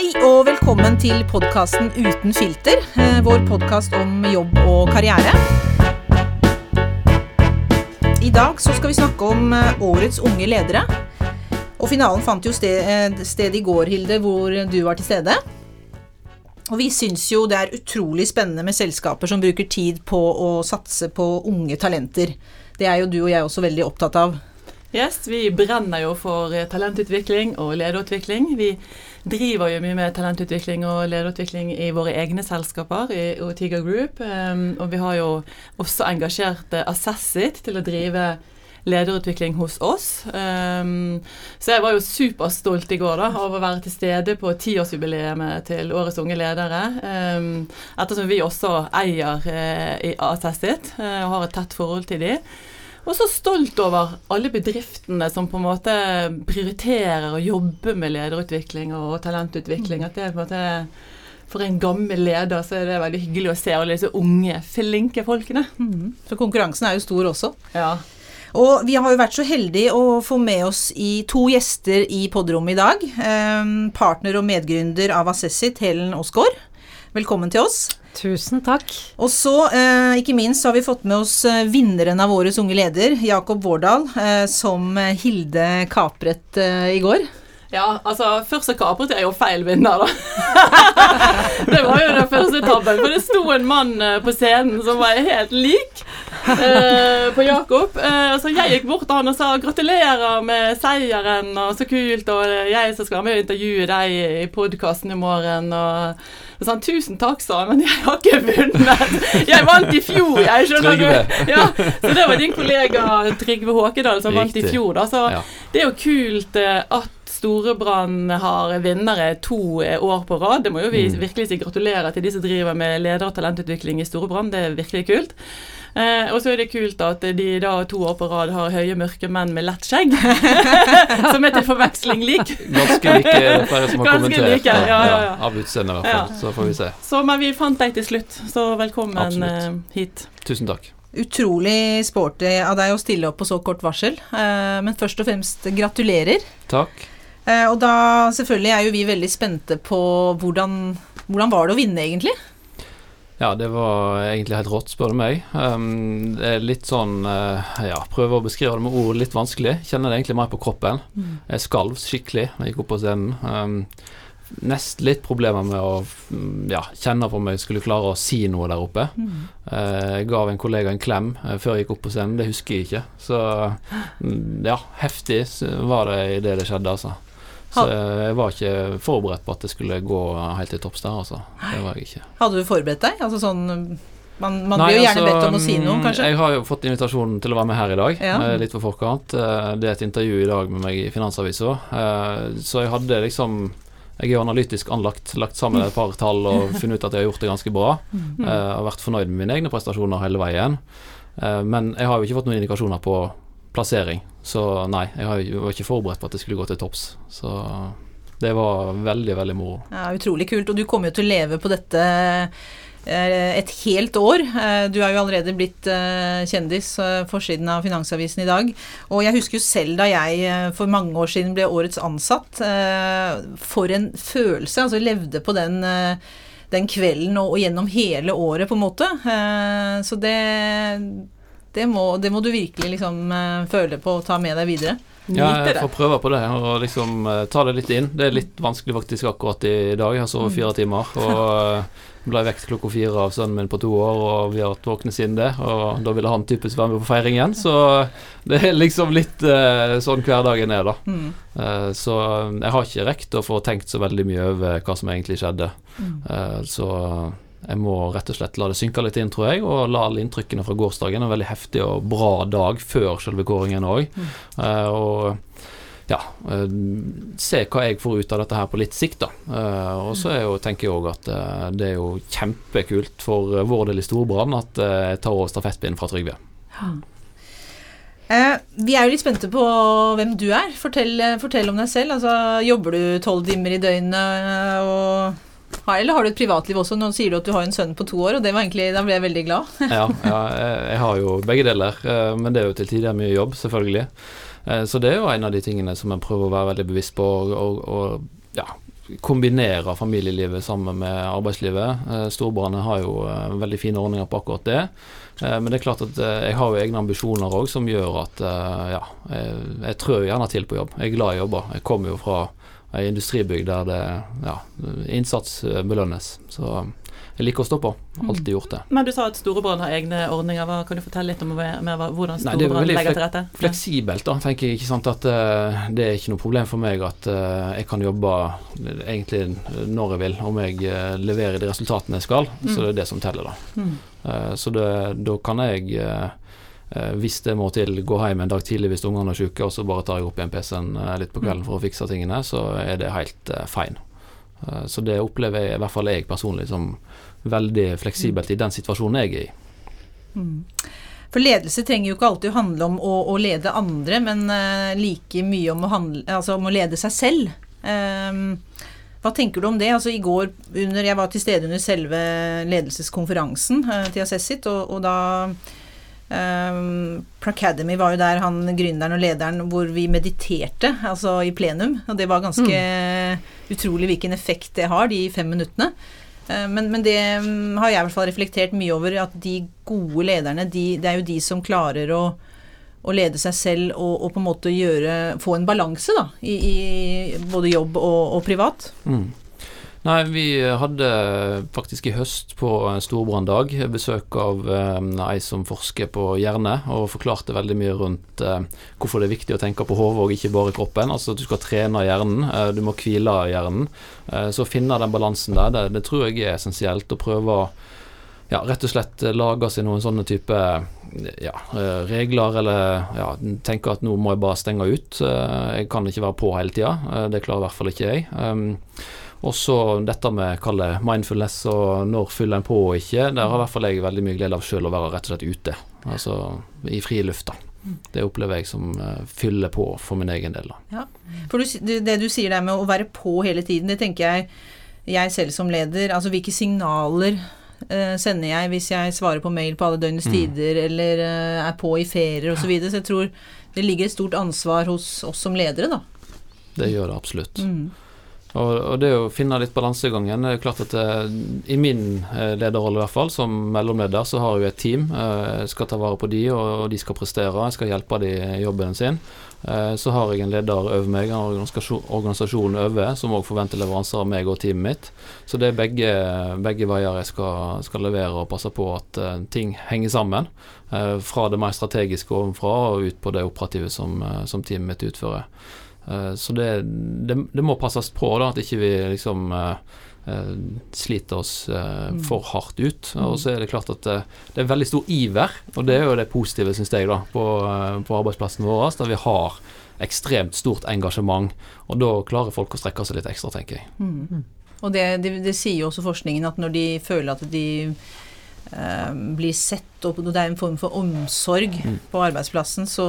Hei og velkommen til podkasten Uten filter, eh, vår podkast om jobb og karriere. I dag så skal vi snakke om eh, årets unge ledere. Og finalen fant jo sted, eh, sted i går, Hilde, hvor du var til stede. Og vi syns jo det er utrolig spennende med selskaper som bruker tid på å satse på unge talenter. Det er jo du og jeg også veldig opptatt av. Yes, Vi brenner jo for talentutvikling og lederutvikling. Vi driver jo mye med talentutvikling og lederutvikling i våre egne selskaper i Otiga Group. Um, og vi har jo også engasjert Assessit til å drive lederutvikling hos oss. Um, så jeg var jo superstolt i går da, av å være til stede på tiårsjubileet til Årets unge ledere. Um, ettersom vi også eier uh, i Assessit uh, og har et tett forhold til dem. Og så stolt over alle bedriftene som på en måte prioriterer å jobbe med lederutvikling og talentutvikling. At det er på en måte for en gammel leder så er det veldig hyggelig å se alle disse unge, flinke folkene. Mm. Så konkurransen er jo stor også. Ja. Og vi har jo vært så heldige å få med oss i to gjester i podrommet i dag. Eh, partner og medgründer av Assessit, Helen Aasgaard. Velkommen til oss. Tusen takk. Og så, eh, ikke minst, har vi fått med oss eh, vinneren av Årets unge leder, Jakob Vårdal, eh, som Hilde kapret eh, i går. Ja, altså først så kapret jeg jo feil vinner, da. det var jo den første tabben. For det sto en mann på scenen som var helt lik eh, på Jakob. Eh, så jeg gikk bort til han og sa 'gratulerer med seieren', og så kult, og jeg som skal være med og intervjue deg i podkasten i morgen. og så sa han 'tusen takk', sa han, men jeg har ikke vunnet. Jeg vant i fjor, jeg, skjønner du. Ja, så det var din kollega Trygve Håkedal som vant i fjor, da. Så ja. det er jo kult eh, at Storebrann har vinnere to eh, år på rad. Det må jo vi mm. virkelig si gratulerer til de som driver med leder- og talentutvikling i Storebrann. Det er virkelig kult. Eh, og så er det kult at de da to år på rad har høye, mørke menn med lett skjegg. som er til forveksling lik. Ganske like flere som har kommentert. Like, ja, ja, ja. Av utseendet, i hvert fall. Så får vi se. Så, men vi fant deg til slutt, så velkommen Absolutt. Eh, hit. Tusen takk. Utrolig sporty av deg å stille opp på så kort varsel. Eh, men først og fremst gratulerer. Takk. Og da selvfølgelig er jo vi veldig spente på hvordan, hvordan var det å vinne, egentlig? Ja, det var egentlig helt rått, spør du meg. Um, det er litt sånn uh, Ja, prøve å beskrive det med ord litt vanskelig. Kjenner det egentlig mer på kroppen. Mm. Jeg skalv skikkelig da jeg gikk opp på scenen. Um, Nest litt problemer med å mm, ja, kjenne på om jeg skulle klare å si noe der oppe. Mm. Uh, jeg gav en kollega en klem uh, før jeg gikk opp på scenen, det husker jeg ikke. Så mm, ja, heftig var det i det det skjedde, altså. Så jeg var ikke forberedt på at det skulle gå helt til topps der, altså. Det var jeg ikke. Hadde du forberedt deg? Altså sånn man, man Nei, blir jo gjerne altså, bedt om å si noe, kanskje? Jeg har jo fått invitasjonen til å være med her i dag, ja. Eh, litt på forkant. Eh, det er et intervju i dag med meg i Finansavisa, eh, så jeg hadde liksom jeg er analytisk anlagt, lagt sammen et par tall og funnet ut at jeg har gjort det ganske bra. Jeg har vært fornøyd med mine egne prestasjoner hele veien. Men jeg har jo ikke fått noen indikasjoner på plassering. Så nei, jeg var ikke forberedt på at det skulle gå til topps. Så det var veldig, veldig moro. Ja, Utrolig kult. Og du kommer jo til å leve på dette eh, et helt år. Eh, du er jo allerede blitt eh, kjendis, forsiden av Finansavisen i dag. Og jeg husker jo selv da jeg for mange år siden ble årets ansatt. For en følelse. Altså levde på den den kvelden og, gjennom hele året, på en måte. så det det må, det må du virkelig liksom uh, føle på og ta med deg videre. Ja, jeg får prøve på det og liksom uh, ta det litt inn. Det er litt vanskelig faktisk akkurat i dag. Jeg har sovet fire timer. Og uh, ble vekt klokka fire av sønnen min på to år, og vi har vært våkne siden det. Og da ville han typisk være med på feiring igjen, så det er liksom litt uh, sånn hverdagen er, da. Mm. Så jeg har ikke rekt å få tenkt så veldig mye over hva som egentlig skjedde. Mm. Så jeg må rett og slett la det synke litt inn, tror jeg, og la alle inntrykkene fra gårsdagen. En veldig heftig og bra dag før selve kåringen òg. Mm. Uh, og ja, uh, se hva jeg får ut av dette her på litt sikt, da. Uh, og så tenker jeg òg at det er jo kjempekult for vår del i Storbrann at jeg tar over stafettpinnen fra Trygve. Ja. vi er jo litt spente på hvem du er. Fortell, fortell om deg selv. Altså, jobber du tolv timer i døgnet og eller har du et privatliv også? Nå sier du at du har en sønn på to år, og det var egentlig, da ble jeg veldig glad. ja, ja, jeg har jo begge deler, eh, men det er jo til tider mye jobb, selvfølgelig. Eh, så det er jo en av de tingene som jeg prøver å være veldig bevisst på, og, og ja, kombinere familielivet sammen med arbeidslivet. Storbrannene har jo veldig fine ordninger på akkurat det. men det er klart at jeg har jo egne ambisjoner òg som gjør at ja, jeg trør gjerne til på jobb. Jeg er glad i jobber. Jeg kommer jo fra ei industribygg der det, ja, innsats belønnes. Så jeg liker å stå på. Alltid mm. gjort det. Men du sa at Storebrand har egne ordninger. Hva, kan du fortelle litt om med, hvordan Storebrand legger til rette? Fleksibelt, da. tenker jeg ikke sant at uh, Det er ikke noe problem for meg at uh, jeg kan jobbe egentlig når jeg vil, om jeg uh, leverer de resultatene jeg skal. Mm. Så det er det som teller, da. Mm. så det, da kan jeg hvis det må til, gå hjem en dag tidlig hvis ungene er syke, og så bare tar jeg opp igjen PC-en litt på kvelden mm. for å fikse tingene, så er det helt fine. så det opplever jeg, i hvert fall jeg personlig som veldig fleksibelt i den situasjonen jeg er i. Mm. For ledelse trenger jo ikke alltid å handle om å, å lede andre, men like mye om å, handle, altså om å, lede seg selv. Um, hva tenker du om det? Altså I går under, Jeg var til stede under selve ledelseskonferansen uh, til Assessit, og, og da um, Placademy var jo der han gründeren og lederen hvor vi mediterte, altså i plenum. Og det var ganske mm. utrolig hvilken effekt det har, de fem minuttene. Uh, men, men, det um, har jeg i hvert fall reflektert mye over, at de gode lederne, de, det er jo de som klarer å, å lede seg selv og, og, på en måte gjøre, få en balanse da, i, i både jobb og, og privat. Mm. Nei, vi hadde faktisk i høst på storbranndag besøk av eh, ei som forsker på hjerne, og forklarte veldig mye rundt eh, hvorfor det er viktig å tenke på hodet og ikke bare kroppen. Altså at du skal trene hjernen, eh, du må hvile hjernen. Eh, så å finne den balansen der, det, det, tror jeg er essensielt. Å prøve å ja, rett og slett lage seg noen sånne type ja, regler, eller ja, tenke at nå må jeg bare stenge ut. Jeg kan ikke være på hele tida. Det klarer i hvert fall ikke jeg. Og så dette med kalle mindfulness og når fyller en på og ikke. Der har i hvert fall jeg veldig mye glede av sjøl å være rett og slett ute. Altså i fri luft, da. Det opplever jeg som uh, fyller på for min egen del. Da. Ja, for du, det du sier der med å være på hele tiden, det tenker jeg jeg selv som leder Altså hvilke signaler uh, sender jeg hvis jeg svarer på mail på alle døgnets mm. tider, eller uh, er på i ferier osv. Så, videre. så jeg tror det ligger et stort ansvar hos oss som ledere, da. Det gjør det absolutt. Mm. Og, og, det å finne litt balansegangen det er klart at eh, I min eh, lederrolle, i hvert fall, som mellomleder, så har jeg et team. Eh, jeg skal ta vare på de, og, de skal prestere. Jeg skal hjelpe de i jobben sin. Så har jeg en leder over meg, en organisasjon, over, som òg forventer leveranser av meg og teamet mitt. Så det er begge, begge veier jeg skal, skal, levere og passe på at ting henger sammen. Fra det mer strategiske ovenfra og ut på det operative som, som teamet mitt utfører. Eh, så det, det, det, må passes på da, at ikke vi liksom uh, sliter oss uh, for hardt ut. Og så er det klart at uh, det er veldig stor iver, og det er jo det positive, syns jeg, da, på, på arbeidsplassen vår, der vi har ekstremt stort engasjement. Og da klarer folk å strekke seg litt ekstra, tenker jeg. Mm. Og det, det, det sier jo også forskningen, at når de føler at de Eh, blir sett, og det er en form for omsorg mm. på arbeidsplassen, så,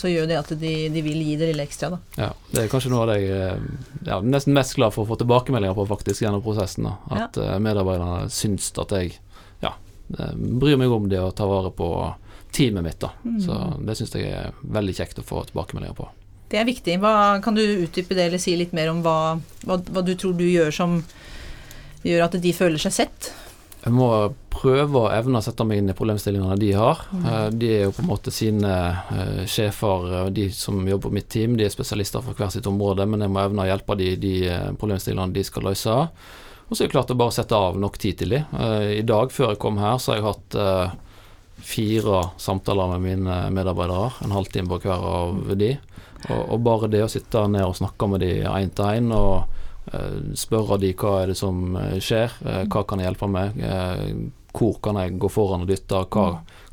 så, gjør det at de, de, vil gi det lille ekstra. Da. Ja, det er kanskje noe av det jeg er ja, nesten mest glad for å få tilbakemeldinger på faktisk gjennom prosessen. Da. At ja. Eh, medarbeiderne syns at jeg ja, eh, bryr meg om det å ta vare på teamet mitt. Da. Mm. Så det syns jeg er veldig kjekt å få tilbakemeldinger på. Det er viktig. Hva, kan du utdype det, eller si litt mer om hva, hva, hva du tror du gjør som gjør at de føler seg sett? Jeg må prøve å evne å sette meg inn i problemstillingene de har. Mm. Eh, de er jo på en måte sine uh, sjefer, eh, de som jobber på mitt team, de er spesialister for hvert sitt område, men jeg må evne å hjelpe de, de problemstillingene de skal løse. Og så er det klart å bare sette av nok tid til de. I dag, før jeg kom her, så har jeg hatt fire samtaler med mine medarbeidere, en halvtime på hver av de. Og, og, bare det å sitte ned og snakke med de én til én og Eh, spørre de hva er det som eh, skjer, eh, hva kan jeg hjelpe med, hvor kan jeg gå foran og dytte, hva,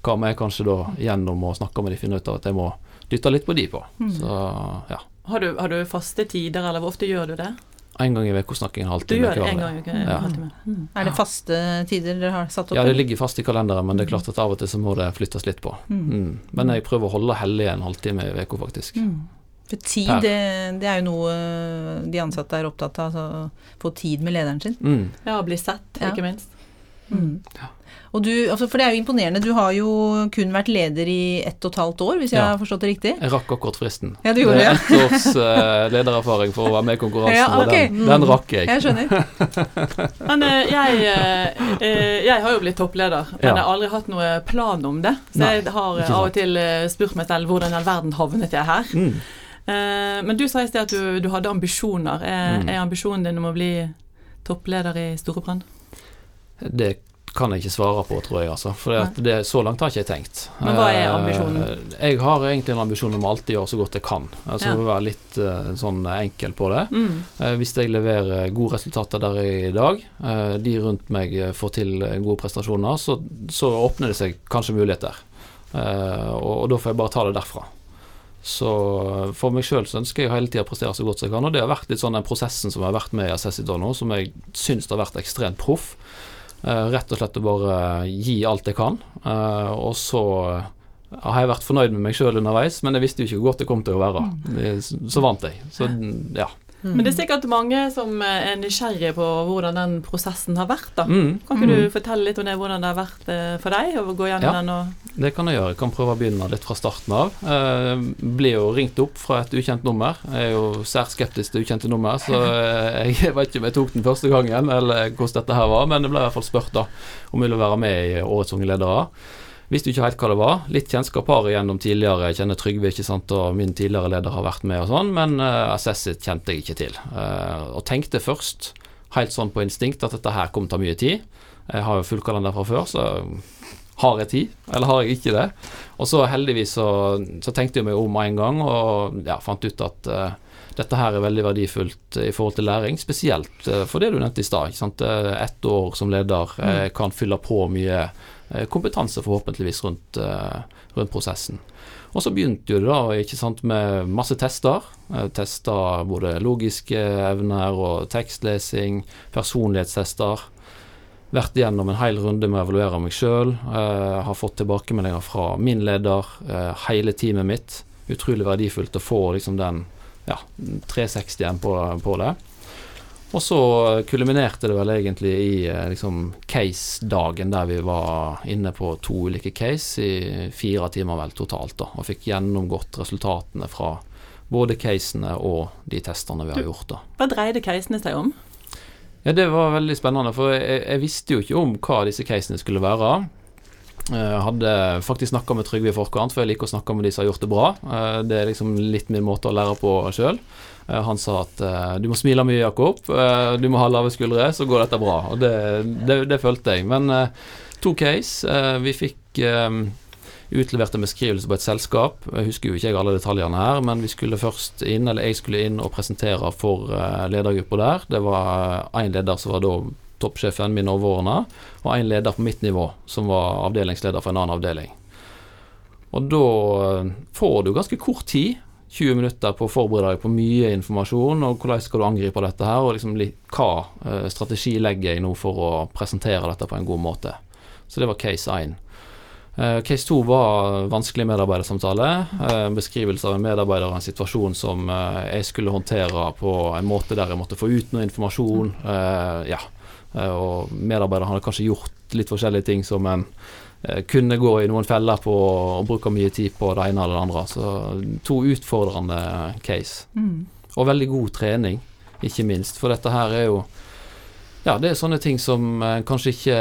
hva må jeg kanskje da gjennom å snakke med de finne ut av at jeg må dytte litt på de på. Mm. Så, ja. Har du, har du, faste tider, eller hvor ofte gjør du det? En gang i uka snakker jeg en halvtime. Du gjør det en gang i uka, ja. Mm. Er det faste tider dere har satt opp? Ja, det ligger fast i kalenderen, men det er klart at av og til så må det flyttes litt på. Mm. mm. Men jeg prøver å holde hellig en halvtime i uka, faktisk. Mm. For tid, det, det, er jo noe de ansatte er opptatt av. Altså, få tid med lederen sin. Mm. Ja, bli sett, ikke minst. Mm. Og du, altså for det er jo imponerende, du har jo kun vært leder i ett og et halvt år, hvis jeg Ja. har forstått det riktig? Jeg rakk akkurat fristen. Ja, du gjorde det. det, er ett års uh, ledererfaring for å være med i konkurransen, Ja, og ok. den, den rakk jeg. Jeg skjønner. Men uh, jeg, eh, eh, jeg har jo blitt toppleder, men Ja. jeg har aldri hatt noe plan om det. Så Nei, jeg har eh, av og til eh, spurt meg selv hvordan i all verden havnet jeg her. Mm. Eh, men du sa i sted at du, du hadde ambisjoner. Er, Mm. er ambisjonen din om å bli toppleder i Storebrand? Det kan jeg ikke svare på, tror jeg, altså. For det, så langt har ikke jeg tenkt. Men hva er Eh, ambisjonen? Jeg har egentlig en ambisjon om å alltid gjøre så godt jeg kan. Altså Ja. være litt eh, sånn enkel på det. Mm. Hvis jeg leverer gode resultater der er i dag, de rundt meg får til gode prestasjoner, så, så åpner det seg kanskje muligheter. Og, og da får jeg bare ta det derfra. Så for meg sjøl ønsker jeg hele tida å prestere så godt som jeg kan, og det har vært litt sånn den prosessen som jeg har vært med i Assessit nå, som jeg syns har vært ekstremt proff. Eh, Rett og slett å bare gi alt jeg kan, eh, og så har jeg vært fornøyd med meg sjøl underveis, men jeg visste jo ikke hvor godt det kom til å være. Så vant jeg. Så ja. Men det er sikkert mange som eh, er nysgjerrige på hvordan den prosessen har vært. da. Mm. Kan ikke du fortelle litt om det, hvordan det har vært eh, for deg? å gå gjennom Ja. den og Det kan jeg gjøre. Jeg kan prøve å begynne litt fra starten av. Jeg ble jo ringt opp fra et ukjent nummer. Jeg er jo sært skeptisk til ukjente nummer, så eh, jeg vet ikke om jeg tok den første gangen, eller hvordan dette her var, men jeg ble i hvert fall spurt da om jeg ville være med i Årets unge ledere. Visste jo ikke helt hva det var. Litt kjennskap har jeg gjennom tidligere. Jeg kjenner Trygve, ikke sant, og min tidligere leder har vært med og sånn, men uh, Assessit kjente jeg ikke til. Uh, og tenkte først, helt sånn på instinkt, at dette her kom til å ta mye tid. Jeg har jo fullkalender fra før, så har jeg tid, eller har jeg ikke det? Og så heldigvis så, så tenkte jeg meg om en gang, og ja, fant ut at uh, dette her er veldig verdifullt i forhold til læring, spesielt uh, for det du nevnte i stad. Eh, Ett år som leder uh, kan fylle på mye eh, kompetanse forhåpentligvis rundt, eh, rundt prosessen. Og så begynte jo det da ikke sant, med masse tester. tester Testa både logiske evner og tekstlesing, personlighetstester. Vært igjennom en hel runde med å evaluere meg sjøl. har fått tilbakemeldinger fra min leder, eh, hele teamet mitt. Utrolig verdifullt å få liksom den ja, 360-en på, på det. Og så kulminerte det vel egentlig i eh, liksom case-dagen der vi var inne på to ulike case i fire timer vel totalt, da, og fikk gjennomgått resultatene fra både casene og de testene vi har gjort. da. Hva dreide casene seg om? Ja, Det var veldig spennende, for jeg, jeg visste jo ikke om hva disse casene skulle være. Jeg hadde faktisk snakka med Trygve i forkant, for jeg liker å snakke med de som har gjort det bra. Eh, Det er liksom litt min måte å lære på sjøl. Han sa at eh, du må smile mye, Jakob. Eh, Du må ha lave skuldre, så går dette bra. Og det, det, det følte jeg. Men eh, to case. eh, Vi fikk eh, utlevert en beskrivelse på et selskap. Jeg husker jo ikke alle detaljene her, men vi skulle først inn, eller jeg skulle inn og presentere for ledergruppa der. Det var én leder som var da toppsjefen min overordna, og en leder på mitt nivå som var avdelingsleder for en annen avdeling. Og da eh, får du ganske kort tid, 20 minutter på å forberede deg på mye informasjon, og hvordan skal du angripe dette her, og liksom hva eh, strategi legger jeg nå for å presentere dette på en god måte. Så det var case 1. Eh, case 2 var vanskelig medarbeidersamtale. eh, beskrivelse av en medarbeider og en situasjon som jeg skulle håndtere på en måte der jeg måtte få ut noe informasjon. ja. Og medarbeideren hadde kanskje gjort litt forskjellige ting som en kunne gå i noen feller på og bruke mye tid på det ene eller det andre. Så to utfordrende case. Mm. Og veldig god trening, ikke minst. For dette her er jo Ja, det er sånne ting som en kanskje ikke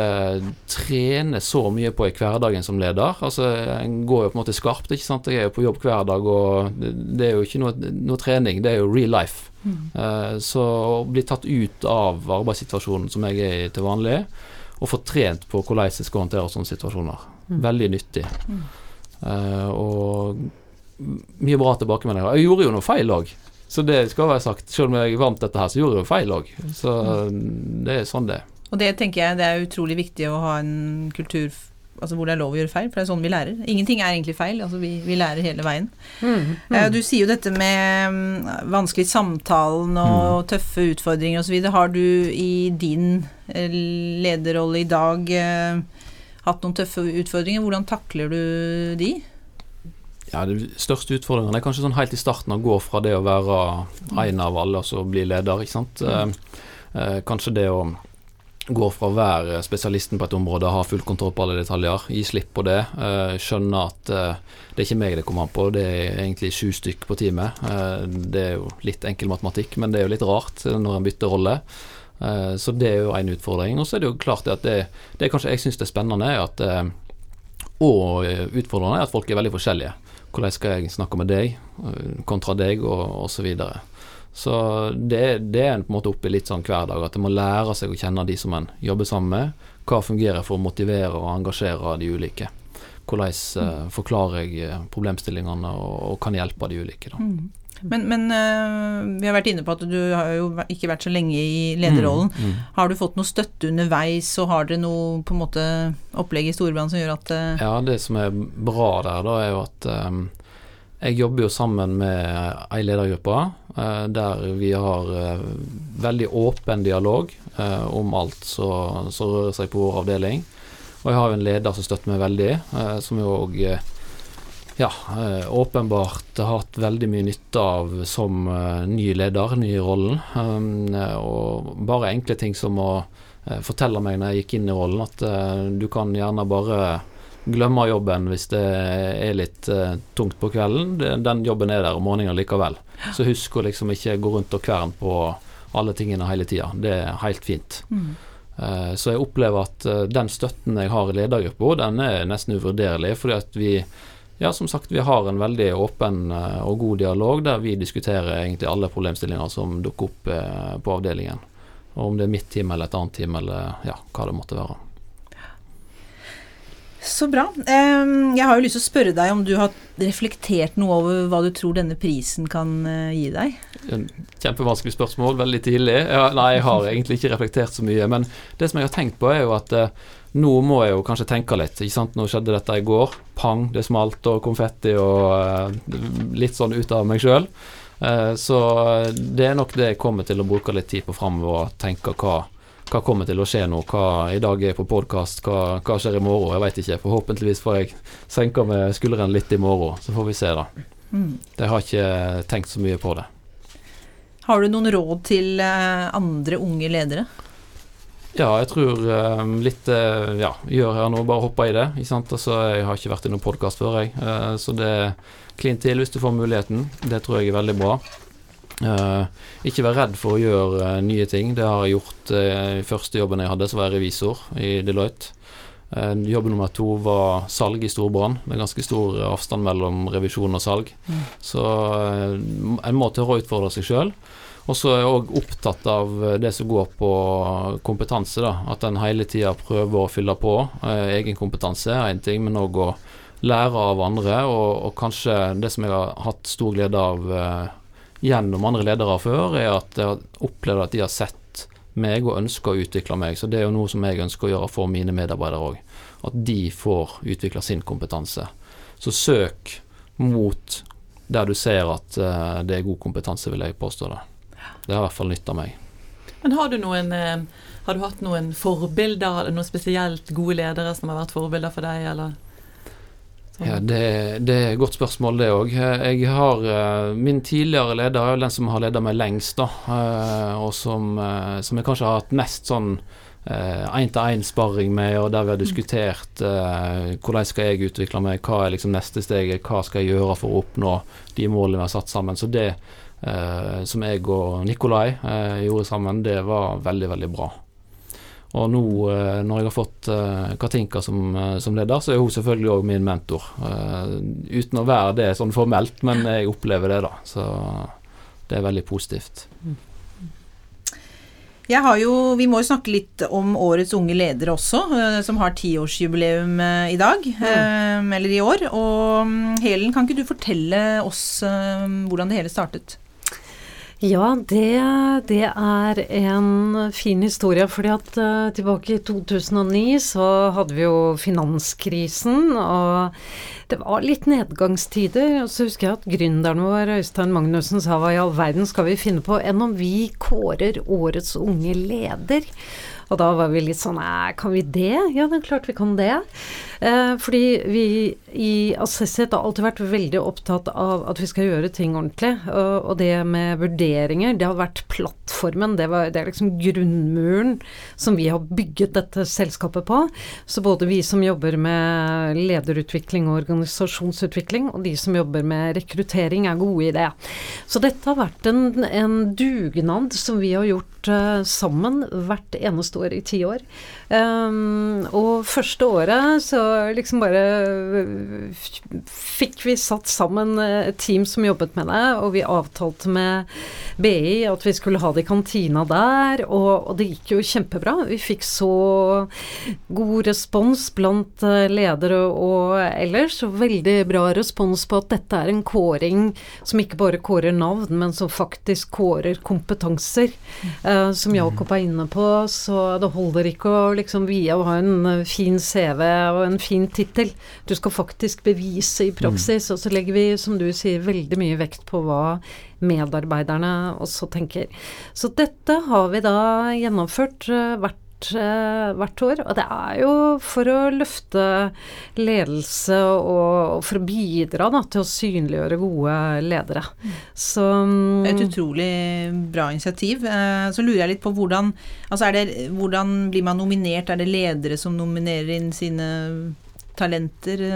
trener så mye på i hverdagen som leder. Altså, En går jo på en måte skarpt, ikke sant. Jeg er jo på jobb hver dag, og det, er jo ikke noe, noe trening, det er jo real life. Eh, så å bli tatt ut av arbeidssituasjonen som jeg er i til vanlig, og få trent på hvordan jeg skal håndtere sånne situasjoner, veldig nyttig. Uh, og mye bra tilbakemeldinger. Jeg gjorde jo noe feil òg. Så det skal være sagt. Selv om jeg vant dette her, så gjorde jeg jo feil òg. Så det er sånn det er. Og det tenker jeg det er utrolig viktig å ha en kultur altså hvor det er lov å gjøre feil, for det er sånn vi lærer. Ingenting er egentlig feil, altså vi, vi lærer hele veien. Eh, Du sier jo dette med mm, vanskelig samtalen og tøffe utfordringer osv. Har du i din eh, lederrolle i dag eh, hatt noen tøffe utfordringer? Hvordan takler du de? Ja, De største utfordringene er kanskje sånn helt i starten å gå fra det å være en av alle og så bli leder. ikke sant? Eh, eh, kanskje det å går fra å være spesialisten på et område, ha full kontroll på alle detaljer, gi slipp på det, uh, skjønne at uh, det er ikke meg det kommer an på, det er egentlig sju stykk på teamet. Uh, det er jo litt enkel matematikk, men det er jo litt rart når en bytter rolle. så det er jo en utfordring. Og så er det jo klart at det, det kanskje jeg syns er spennende, at, og utfordrende, er at folk er veldig forskjellige. Hvordan skal jeg snakke med deg kontra deg, og osv. Så det, det er en på en måte oppe litt sånn hver dag, at en må lære seg å kjenne de som en jobber sammen med. Hva fungerer for å motivere og engasjere de ulike. Hvordan uh, forklarer jeg eh, problemstillingene og, og, kan hjelpe de ulike. da. Mm. Men, men uh, vi har vært inne på at du har jo ikke vært så lenge i lederrollen. Mm, mm. Har du fått noe støtte underveis, og har dere noe på en måte opplegg i Storbrann som gjør at uh... Ja, det som er bra der, da, er jo at um, jeg jobber jo sammen med ei ledergruppe eh, der vi har eh, veldig åpen dialog eh, om alt som rører seg på vår avdeling. Og jeg har jo en leder som støtter meg veldig, som jo òg ja, åpenbart har hatt veldig mye nytte av som ny leder, ny i rollen. og bare enkle ting som å fortelle meg når jeg gikk inn i rollen, at du kan gjerne bare glemmer jobben hvis det er litt uh, tungt på kvelden. Den jobben er der om morgenen likevel. Så husk å liksom ikke gå rundt og kverne på alle tingene hele tida. Det er helt fint. Mm. Uh, så jeg opplever at uh, den støtten jeg har i ledergruppa, den er nesten uvurderlig. fordi at vi ja, som sagt, vi har en veldig åpen og god dialog der vi diskuterer egentlig alle problemstillinger som dukker opp på avdelingen. Og om det er mitt team eller et annet team eller ja, hva det måtte være. Så bra. Jeg har jo lyst til å spørre deg om du har reflektert noe over hva du tror denne prisen kan eh, gi deg? Kjempevanskelig spørsmål, veldig tidlig. Nei, jeg har egentlig ikke reflektert så mye. Men det som jeg har tenkt på, er jo at uh, nå må jeg jo kanskje tenke litt. Ikke sant? Nå skjedde dette i går. Pang, det smalt og konfetti og uh, litt sånn ut av meg sjøl. Så det er nok det jeg kommer til å bruke litt tid på framover, tenke hva hva kommer til å skje nå? Hva i dag er på podkast? Hva, hva, skjer i morgen? Jeg veit ikke. Forhåpentligvis får jeg senka med skulderen litt i morgen, så får vi se, da. Mm. Jeg har ikke tenkt så mye på det. Har du noen råd til eh, andre unge ledere? Ja, jeg tror um, litt uh, Ja, gjør her nå, bare hoppa i det. Ikke sant? Altså, jeg har ikke vært i noen podkast før, jeg. Så det er klin til hvis du får muligheten. Det tror jeg er veldig bra. Uh, ikke vær redd for å gjøre uh, nye ting. Det har jeg gjort uh, første jobben jeg hadde, så var jeg revisor i Deloitte. jobb nummer to var salg i storbrann. Det er ganske stor avstand mellom revisjon og salg. Mm. Så en må tørre å utfordre seg sjøl. Og så er jeg òg opptatt av det som går på kompetanse. da, At en hele tida prøver å fylle på. egen kompetanse er én ting, men òg å lære av andre. Og, og, kanskje det som jeg har hatt stor glede av gjennom andre ledere før, er at jeg har opplevd at de har sett meg og ønsker å utvikle meg. Så det er jo noe som jeg ønsker å gjøre for mine medarbeidere òg. At de får utvikle sin kompetanse. Så søk mot der du ser at uh, det er god kompetanse, vil jeg påstå det. Det har i hvert fall nytta meg. Men har du noen uh, har du hatt noen forbilder, noen spesielt gode ledere som har vært forbilder for deg, eller? Ja, det, det, er et godt spørsmål, det òg. Jeg har uh, Min tidligere leder er den som har ledet meg lengst, da. Uh, og som, uh, som, jeg kanskje har hatt mest sånn én-til-én-sparring med, og der vi har diskutert hvordan skal jeg utvikle meg, hva er liksom neste steget, hva skal jeg gjøre for å oppnå de målene vi har satt sammen. Så det som jeg og Nikolai gjorde sammen, det var veldig, veldig bra. Og nå eh, når jeg har fått uh, Katinka som, uh, som, leder, så er hun selvfølgelig òg min mentor. Uten å være det sånn formelt, men jeg opplever det, da. Så det er veldig positivt. Jeg har jo, Vi må jo snakke litt om årets unge ledere også, som har tiårsjubileum i dag. Mm. Eller i år. Og mm, Helen, kan ikke du fortelle oss hvordan det hele startet? Ja, det, det, er en fin historie. fordi at uh, tilbake i 2009 så hadde vi jo finanskrisen, og det var litt nedgangstider. Og så husker jeg at gründeren vår, Øystein Magnussen, sa hva i all verden skal vi finne på enn om vi kårer årets unge leder? Og da var vi litt sånn Æ, kan vi det? Ja, det er klart vi kan det. Eh, fordi vi i Assessit har alltid vært veldig opptatt av at vi skal gjøre ting ordentlig. Og, det med vurderinger, det har vært plattformen. Det, var, det, er liksom grunnmuren som vi har bygget dette selskapet på. Så både vi som jobber med lederutvikling og organisasjonsutvikling, og de som jobber med rekruttering, er gode i det. Så dette har vært en, en dugnad som vi har gjort uh, sammen hvert eneste år i ti år. Um, og første året så liksom bare fikk vi satt sammen et team som jobbet med det, og vi avtalte med BI at vi skulle ha det i kantina der, og, og det gikk jo kjempebra. Vi fikk så god respons blant eh, ledere og ellers, og veldig bra respons på at dette er en kåring som ikke bare kårer navn, men som faktisk kårer kompetanser. Uh, som Jakob er inne på, så det holder ikke å liksom vie å ha en fin CV og en fin tittel. Du skal faktisk bevise i praksis. Mm. Og så legger vi, som du sier, veldig mye vekt på hva medarbeiderne også tenker. Så dette har vi da gjennomført uh, hvert, uh, hvert år. Og det er jo for å løfte ledelse og, og for å bidra da, til å synliggjøre gode ledere. Så er Et utrolig bra initiativ. Uh, så lurer jeg litt på hvordan Altså det, hvordan blir man nominert? Er det ledere som nominerer inn sine talenter?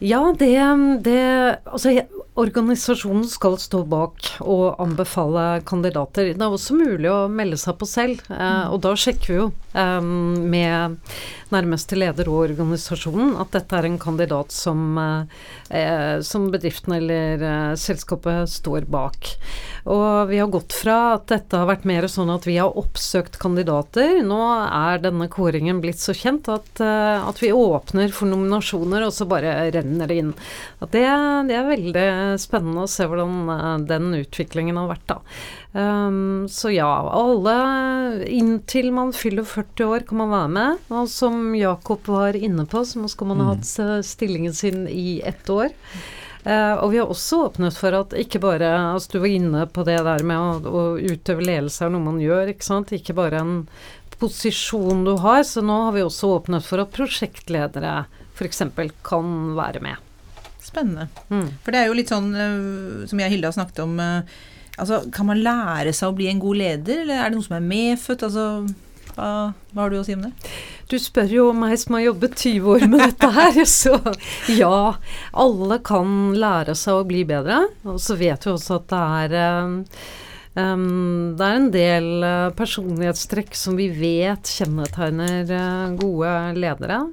Ja, det, det Altså, organisasjonen skal stå bak og anbefale kandidater. Det er også mulig å melde seg på selv, eh, og da sjekker vi jo eh, med nærmeste leder og organisasjonen at dette er en kandidat som, eh, som bedriften eller eh, selskapet står bak. Og vi har gått fra at dette har vært mer sånn at vi har oppsøkt kandidater. Nå er denne kåringen blitt så kjent at, eh, at vi åpner for nominasjoner, og så bare renner det inn. Det, det, er veldig spennende å se hvordan eh, den utviklingen har vært, da. Um, så ja, alle inntil man fyller 40 år kan man være med. Og som Jakob var inne på, så skal man ha mm. hatt stillingen sin i ett år. Uh, og vi har også åpnet for at ikke bare altså Du var inne på det der med å, å utøve ledelse er noe man gjør, ikke sant. Ikke bare en posisjon du har. Så nå har vi også åpnet for at prosjektledere f.eks. kan være med. Spennende. Mm. For det er jo litt sånn uh, som jeg og Hilde har snakket om uh, Altså, kan man lære seg å bli en god leder, eller er det noe som er medfødt? Altså, hva, hva, har du å si om det? Du spør jo meg som har jobbet 20 år med dette her, så ja. Alle kan lære seg å bli bedre. Og så vet vi også at det er um, det er en del uh, personlighetstrekk som vi vet kjennetegner uh, gode ledere.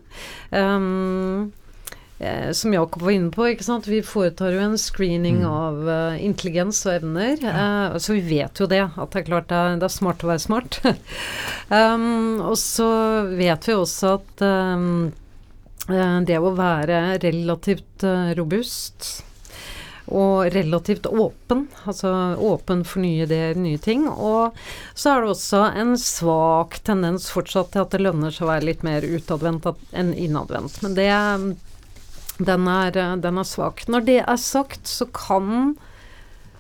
Um, eh, som Jakob var inne på, ikke sant? vi foretar jo en screening mm. av uh, intelligens og evner. Ja. Uh, så vi vet jo det, at det er klart det er, det er smart å være smart. um, og så vet vi også at um, det å være relativt robust og relativt åpen. Altså åpen for nye ideer, nye ting. Og så er det også en svak tendens fortsatt til at det lønner seg å være litt mer utadvendt enn innadvendt. Men det den er, eh, den er svak. Når det er sagt, så kan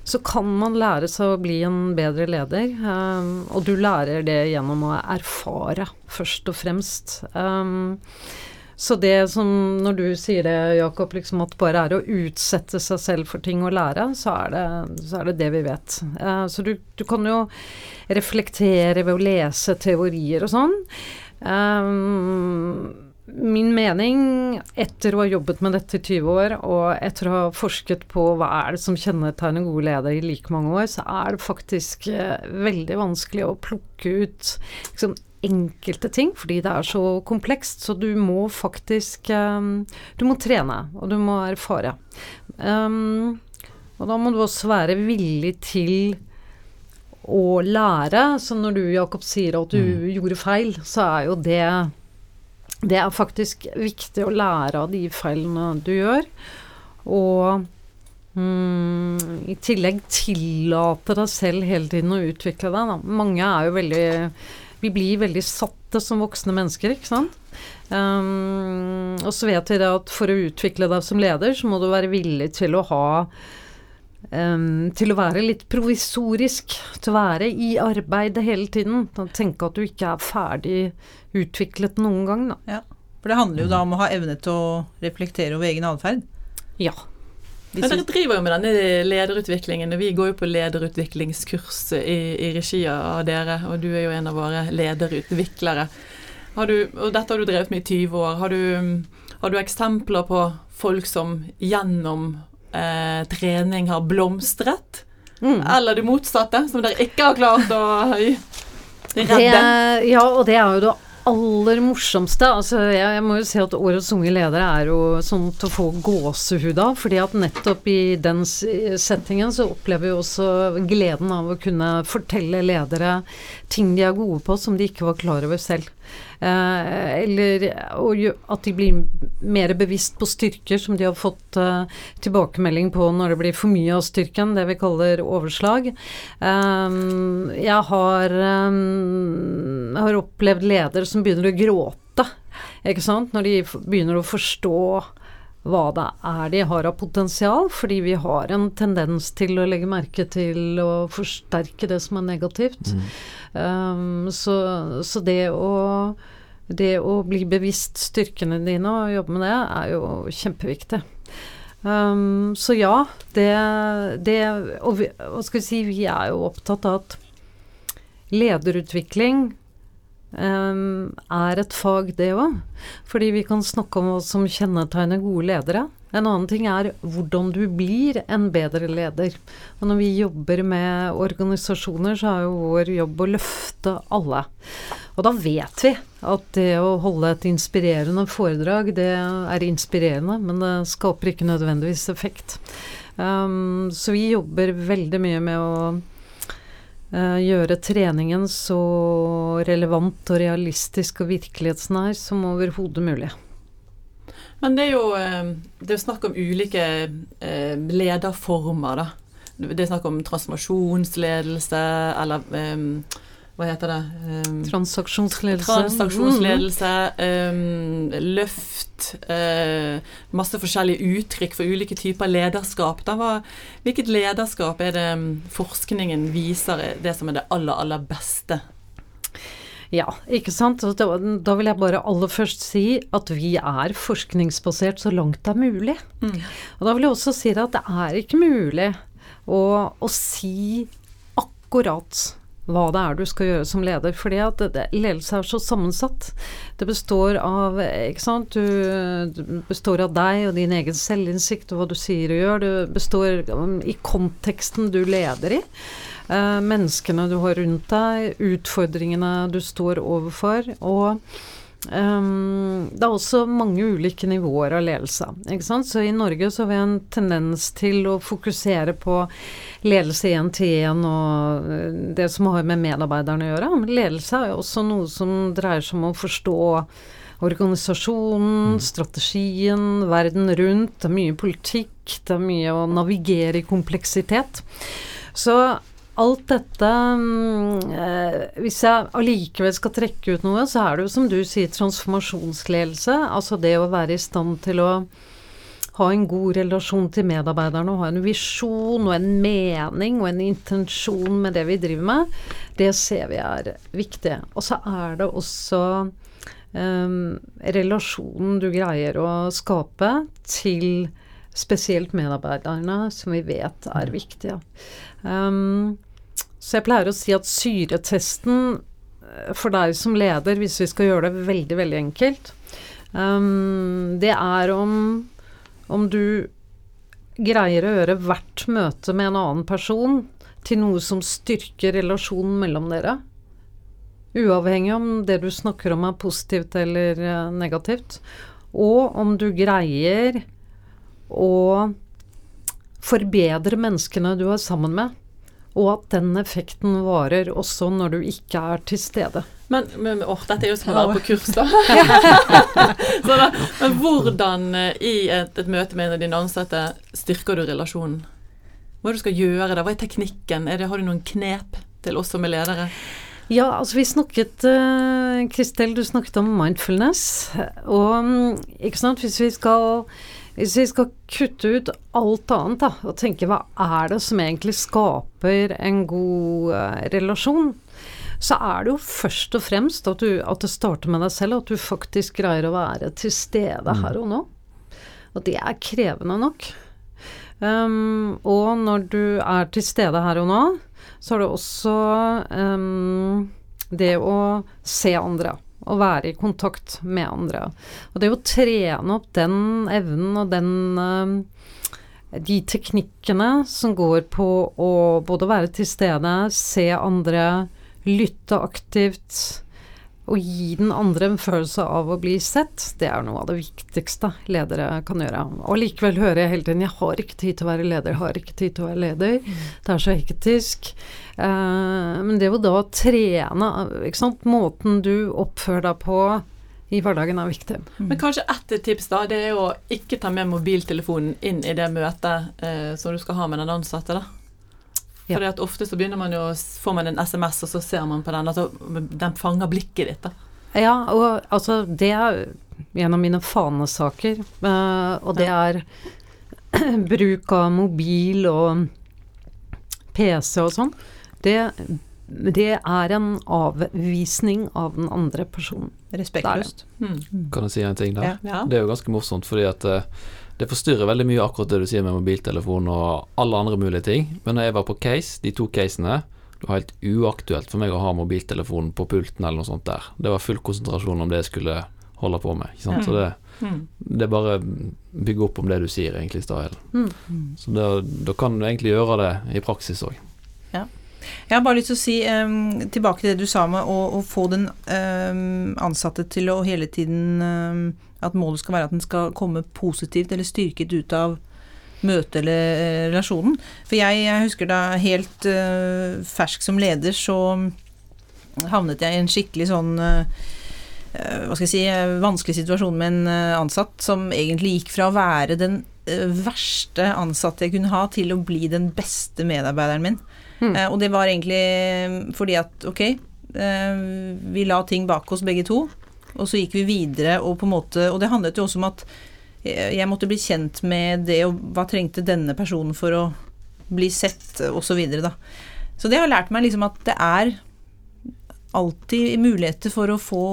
så kan man lære seg å bli en bedre leder. Um, og du lærer det gjennom å erfare, først og fremst. Um, så det som Når du sier det, Jakob, liksom at bare er å utsette seg selv for ting å lære, så er det så er det, det vi vet. Uh, så du, du, kan jo reflektere ved å lese teorier og sånn. Um, min mening, etter å ha jobbet med dette i 20 år, og etter å ha forsket på hva er det som kjennetegner gode ledere i like mange år, så er det faktisk eh, veldig vanskelig å plukke ut liksom, enkelte ting, fordi det er så komplekst. Så du må faktisk um, Du må trene, og du må erfare. Um, og da må du også være villig til å lære. Så når du, Jakob, sier at du mm. gjorde feil, så er jo det det er faktisk viktig å lære av de feilene du gjør. Og mm, i tillegg tillate deg selv hele tiden å utvikle deg. Da. Mange er jo veldig Vi blir veldig satte som voksne mennesker, ikke sant. Um, og så vet vi det at for å utvikle deg som leder, så må du være villig til å ha Um, til å være litt provisorisk, til å være i arbeid hele tiden. Tenke at du ikke er ferdig utviklet noen gang, da. Ja. For det handler jo da om å ha evne til å reflektere over egen atferd. Ja. Men dere driver jo med denne lederutviklingen. og Vi går jo på lederutviklingskurs i, i regi av dere, og du er jo en av våre lederutviklere. Har du, og dette har du drevet med i 20 år. Har du, har du eksempler på folk som gjennom eh, trening har blomstret? Mm. Eller det motsatte, som dere ikke har klart å redde? Det, ja, og det er jo det aller morsomste. Altså, jeg, jeg må jo si at Årets unge ledere er jo sånn til å få gåsehud av. fordi at nettopp i den settingen så opplever vi også gleden av å kunne fortelle ledere ting de er gode på som de ikke var klar over selv. Eh, eller at de blir mer bevisst på styrker som de har fått eh, tilbakemelding på når det blir for mye av styrken, det vi kaller overslag. Eh, jeg har, um, har opplevd ledere som begynner å gråte, når de begynner å forstå hva det er de har av potensial, fordi vi har en tendens til å legge merke til å forsterke det som er negativt. Um, så, så det å det å bli bevisst styrkene dine og jobbe med det, er jo kjempeviktig. Um, så ja, det, det Og vi, hva skal vi si, vi er jo opptatt av at lederutvikling um, er et fag, det òg. Fordi vi kan snakke om hva som kjennetegner gode ledere. En annen ting er hvordan du blir en bedre leder. Og når vi jobber med organisasjoner, så er jo vår jobb å løfte alle. Og da vet vi at det å holde et inspirerende foredrag, det er inspirerende, men det skaper ikke nødvendigvis effekt. Um, så vi jobber veldig mye med å gjøre treningen så relevant og realistisk og virkelighetsnær som overhodet mulig. Men det er jo eh, det er snakk om ulike eh, lederformer, da. Det er snakk om transformasjonsledelse, eller eh, hva heter det? um, Transaksjonsledelse. Transaksjonsledelse, um, løft, uh, masse forskjellige uttrykk for ulike typer lederskap. Hva, hvilket lederskap er det mm, forskningen viser er det som er det aller, aller beste? Ja, ikke sant. Da vil jeg bare aller først si at vi er forskningsbasert så langt det er mulig. Mm. Og da vil jeg også si at det er ikke mulig å, å si akkurat hva det er du skal gjøre som leder. fordi at ledelse er så sammensatt. Det består av ikke sant, du, det består av deg og din egen selvinnsikt og hva du sier og gjør. Det består um, i konteksten du leder i. Eh, menneskene du har rundt deg, utfordringene du står overfor. Og ehm, det er også mange ulike nivåer av ledelse. Ikke sant? Så i Norge så har vi en tendens til å fokusere på ledelse én til én og eh, det som har med medarbeiderne å gjøre. Men ledelse er jo også noe som dreier seg om å forstå organisasjonen, strategien, verden rundt. Det er mye politikk, det er mye å navigere i kompleksitet. Så alt dette mm, eh, Hvis jeg allikevel skal trekke ut noe, så er det jo som du sier transformasjonsledelse. Altså det å være i stand til å ha en god relasjon til medarbeiderne og ha en visjon og en mening og en intensjon med det vi driver med, det ser vi er viktig. Og så er det også um, relasjonen du greier å skape til spesielt medarbeiderne, som vi vet er viktige. Um, så jeg pleier å si at syretesten eh, for deg som leder, hvis vi skal gjøre det veldig, veldig enkelt, um, det er om, om du greier å gjøre hvert møte med en annen person til noe som styrker relasjonen mellom dere. Uavhengig om det du snakker om er positivt eller eh, negativt. Og om du greier å forbedre menneskene du er sammen med. Og at den effekten varer også når du ikke er til stede. Men, men åh, dette er jo som å være på kurs, da. Så da. Men hvordan eh, i et, et møte med en av dine ansatte styrker du relasjonen? Hva er det du skal gjøre da? Hva er teknikken? Er det, har du noen knep til oss som er ledere? Ja, altså vi snakket uh, Kristel, du snakket om mindfulness. Og mm, ikke sant, hvis vi skal hvis vi skal kutte ut alt annet da, og tenke hva er det som egentlig skaper en god uh, relasjon, så er det jo først og fremst at, du, at det starter med deg selv, at du faktisk greier å være til stede her og nå. Og det er krevende nok. Um, og når du er til stede her og nå, så er det også um, det å se andre. Å være i kontakt med andre. Og det å trene opp den evnen og den um, de teknikkene som går på å både være til stede, se andre, lytte aktivt og gi den andre en følelse av å bli sett, det er noe av det viktigste ledere kan gjøre. Og likevel hører jeg hele tiden 'jeg har ikke tid til å være leder', 'jeg har ikke tid til å være leder'. Mm. Det er så hektisk. Eh, men det å da trene ikke sant, måten du oppfører deg på i hverdagen er viktig. Mm. Men kanskje ett tips da, det er å ikke ta med mobiltelefonen inn i det møtet eh, som du skal ha med den ansatte. da. For ja. ofte så begynner man jo, får man en SMS, og så ser man på den. Altså, den fanger blikket ditt, da. Ja, og altså det er en av mine fanesaker. Uh, og det er bruk av mobil og PC og sånn. Det, det, er en avvisning av den andre personen. Respektløst. Mm. Kan jeg si en ting der? Ja. Det er jo ganske morsomt, fordi at uh, det forstyrrer veldig mye akkurat det du sier med mobiltelefon og alle andre mulige ting. Men når jeg var på case, de to casene, det var helt uaktuelt for meg å ha mobiltelefonen på pulten eller noe sånt der. Det var full konsentrasjon om det jeg skulle holde på med. Ikke sant? Så det, mm. det er bare bygge opp om det du sier, egentlig, Stahel. Mm. Så da kan du egentlig gjøre det i praksis òg. Ja. Jeg har bare lyst til å si um, tilbake til det du sa med å, å få den um, ansatte til å hele tiden um, at målet skal være at den skal komme positivt eller styrket ut av møtet eller eh, relasjonen. For jeg, jeg husker da helt uh, fersk som leder, så havnet jeg i en skikkelig sånn uh, hva skal jeg si, vanskelig situasjon med en ansatt som egentlig gikk fra å være den verste ansatte jeg kunne ha, til å bli den beste medarbeideren min. Mm. Uh, og det var egentlig fordi at ok, vi la ting bak oss begge to. Og så gikk vi videre, og på en måte Og det handlet jo også om at jeg måtte bli kjent med det, og hva trengte denne personen for å bli sett, osv. Så, videre, da. så det har lært meg liksom at det er alltid muligheter for å få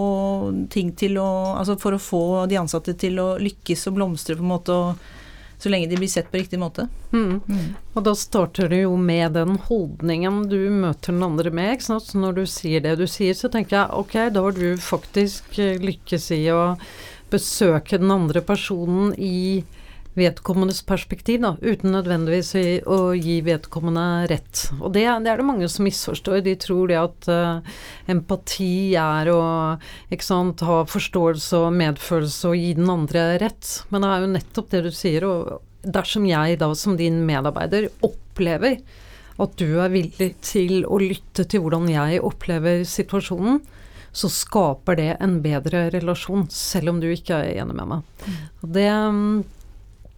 ting til å Altså for å få de ansatte til å lykkes og blomstre, på en måte, og så lenge de blir sett på riktig måte. Mm. Mm. Og da starter det jo med den holdningen du møter den andre med. Ikke sant? Så når du sier det du sier, så tenker jeg ok, da har du faktisk eh, lykkes i å besøke den andre personen i vedkommendes perspektiv, da, uten nødvendigvis å gi vedkommende rett. Og det, det, er det mange som misforstår. De tror det at uh, empati er å sant, ha forståelse og medfølelse og gi den andre rett. Men det er jo nettopp det du sier. Og dersom jeg da som din medarbeider opplever at du er villig til å lytte til hvordan jeg opplever situasjonen, så skaper det en bedre relasjon, selv om du ikke er enig med meg. Mm. Og det mm,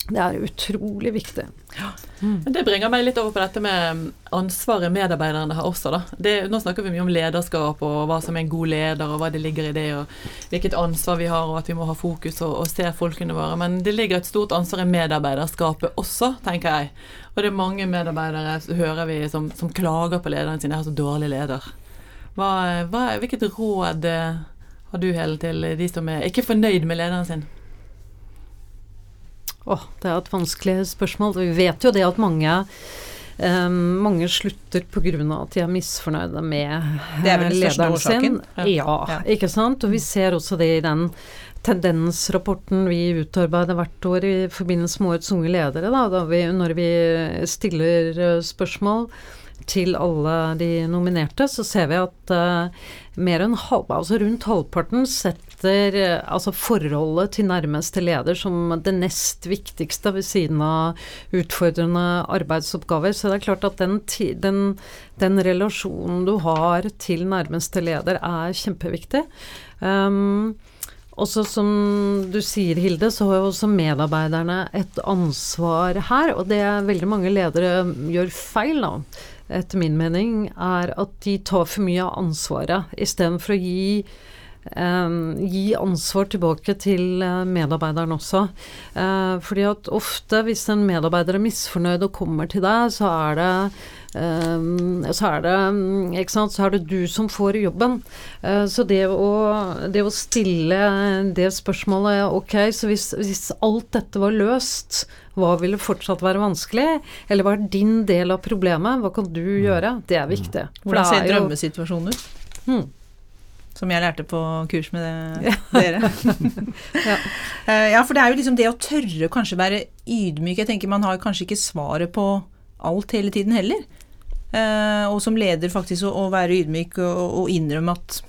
det er utrolig viktig. Ja. Mm. Det bringer meg litt over på dette med ansvaret medarbeiderne har også. Det, nå snakker vi mye om lederskap og hva som er en god leder, og hva det ligger i det, og hvilket ansvar vi har, og at vi må ha fokus og, og se folkene våre. Men det ligger et stort ansvar i medarbeiderskapet også, tenker jeg. Og det er mange medarbeidere hører vi som, som klager på lederen sin. 'Jeg har så dårlig leder'. Hva, hva, hvilket råd eh, har du hele til de som er ikke fornøyd med lederen sin? Åh, det er et vanskelig spørsmål. Vi vet jo det at mange Um, mange slutter pga. at de er misfornøyde med det er vel lederen sin. Ja. Ja, ja, ikke sant. Og vi ser også det i den tendensrapporten vi utarbeider hvert år i forbindelse med Årets unge ledere, da, da vi, når vi stiller eh, spørsmål til alle de nominerte, så ser vi at uh, mer enn halv, altså rundt halvparten setter uh, altså forholdet til nærmeste leder som det nest viktigste ved siden av utfordrende arbeidsoppgaver. Så det er klart at den, den, den relasjonen du har til nærmeste leder er kjempeviktig. Um, også som du sier, Hilde, så har jo også medarbeiderne et ansvar her. Og det veldig mange ledere gjør feil, da etter min mening, er at de tar for mye av ansvaret, istedenfor å gi Um, gi ansvar tilbake til uh, medarbeideren også. Uh, fordi at ofte hvis en medarbeider er misfornøyd og kommer til deg, så er det Um, så, er det, ikke sant, så er det du som får jobben. Uh, så det å, det å, stille det spørsmålet Ok, så hvis, hvis, alt dette var løst, hva ville fortsatt være vanskelig? Eller hva er din del av problemet? Hva kan du mm. gjøre? Det er viktig. Hvordan ser drømmesituasjonen ut? Hmm. Som jeg lærte på kurs med det, dere. ja. Uh, ja, for det er jo liksom det å tørre kanskje være ydmyk. Jeg tenker man har kanskje ikke svaret på alt hele tiden heller. Uh, og som leder faktisk å, å være ydmyk og, og, innrømme at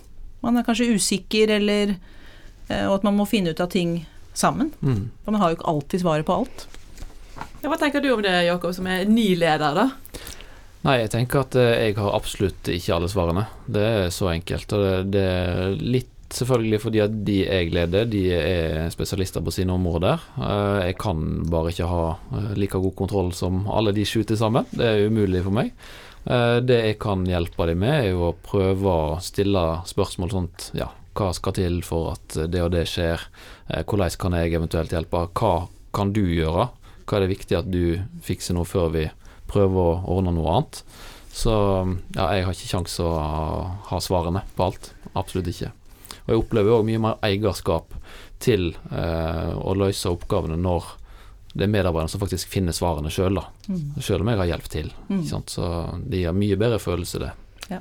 man er kanskje usikker, eller uh, Og at man må finne ut av ting sammen. Mm. For man har jo ikke alltid svaret på alt. Ja, hva tenker du om det, Jakob, som er ny leder, da? Nei, jeg tenker at uh, jeg har absolutt ikke alle svarene. Det er så enkelt. Og det, er litt selvfølgelig fordi at de jeg leder, de er spesialister på sine områder. Jeg kan bare ikke ha like god kontroll som alle de sju til sammen. Det er umulig for meg. Eh, det jeg kan hjelpe dem med, er jo å prøve å stille spørsmål sånt ja, hva skal til for at det og det skjer? Eh, hvordan kan jeg eventuelt hjelpe? Hva kan du gjøre? Hva er det viktig at du fikser nå før vi prøver å ordne noe annet? Så ja, jeg har ikke kjangs å ha svarene på alt. Absolutt ikke. Og jeg opplever òg mye mer eierskap til eh, å løse oppgavene når det er medarbeiderne som faktisk finner svarene sjøl, mm. Sjøl om jeg har hjelp til. Mm. Så de har mye bedre følelse, det. Ja.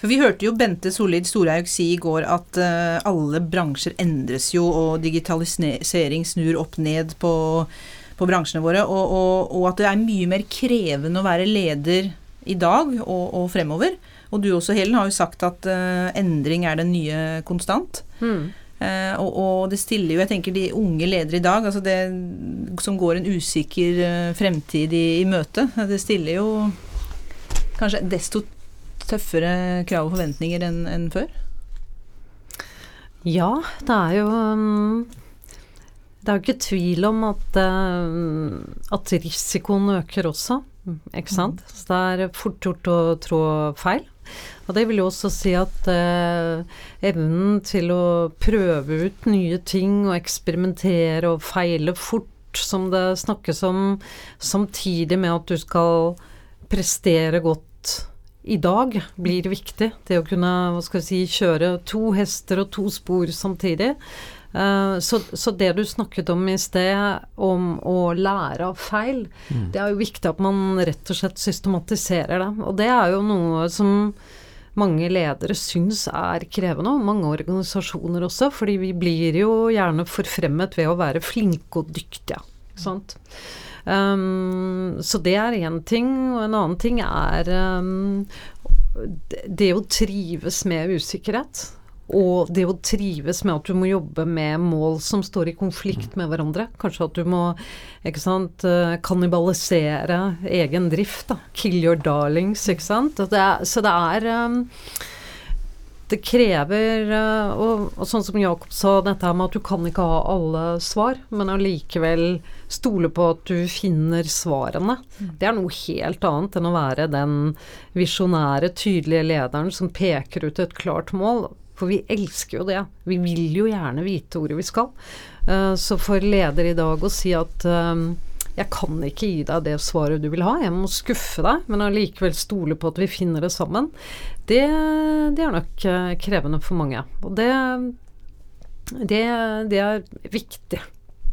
For Vi hørte jo Bente Solid Storhaug si i går at uh, alle bransjer endres jo, og digitalisering snur opp ned på, på bransjene våre, og, og, og, at det er mye mer krevende å være leder i dag og, og fremover. Og du også, Helen, har jo sagt at uh, endring er den nye konstant. Mm. Uh, og, og, det stiller jo, jeg tenker de unge ledere i dag, altså det som går en usikker uh, fremtid i, i møte, det stiller jo kanskje desto tøffere krav og forventninger enn en før? Ja, det er jo um, Det er jo ikke tvil om at, uh, at risikoen øker også, ikke sant. Mm. Så det er fort gjort å trå feil. Og det vil jo også si at eh, evnen til å prøve ut nye ting og eksperimentere og feile fort, som det snakkes om, samtidig med at du skal prestere godt i dag, blir viktig. Det å kunne hva skal vi si, kjøre to hester og to spor samtidig. Uh, så, så, det du snakket om i sted, om å lære av feil, mm. det er jo viktig at man rett og slett systematiserer det. Og det er jo noe som mange ledere syns er krevende, og mange organisasjoner også, fordi vi blir jo gjerne forfremmet ved å være flinke og dyktige. Sant? Um, så det er én ting, og en annen ting er um, det å trives med usikkerhet. Og det å trives med at du må jobbe med mål som står i konflikt med hverandre. Kanskje at du må ikke sant, eh, kannibalisere egen drift. da, Kill your darlings, ikke sant. Det er, så det er um, det krever eh, og, og, sånn som Jakob sa, dette med at du kan ikke ha alle svar, men allikevel stole på at du finner svarene. Mm. Det er noe helt annet enn å være den visjonære, tydelige lederen som peker ut et klart mål. For vi elsker jo det. Vi vil jo gjerne vite ordet vi skal. Uh, så for leder i dag å si at uh, jeg kan ikke gi deg det svaret du vil ha, jeg må skuffe deg, men allikevel stole på at vi finner det sammen, det, det er nok uh, krevende for mange. Og det, det, det er viktig,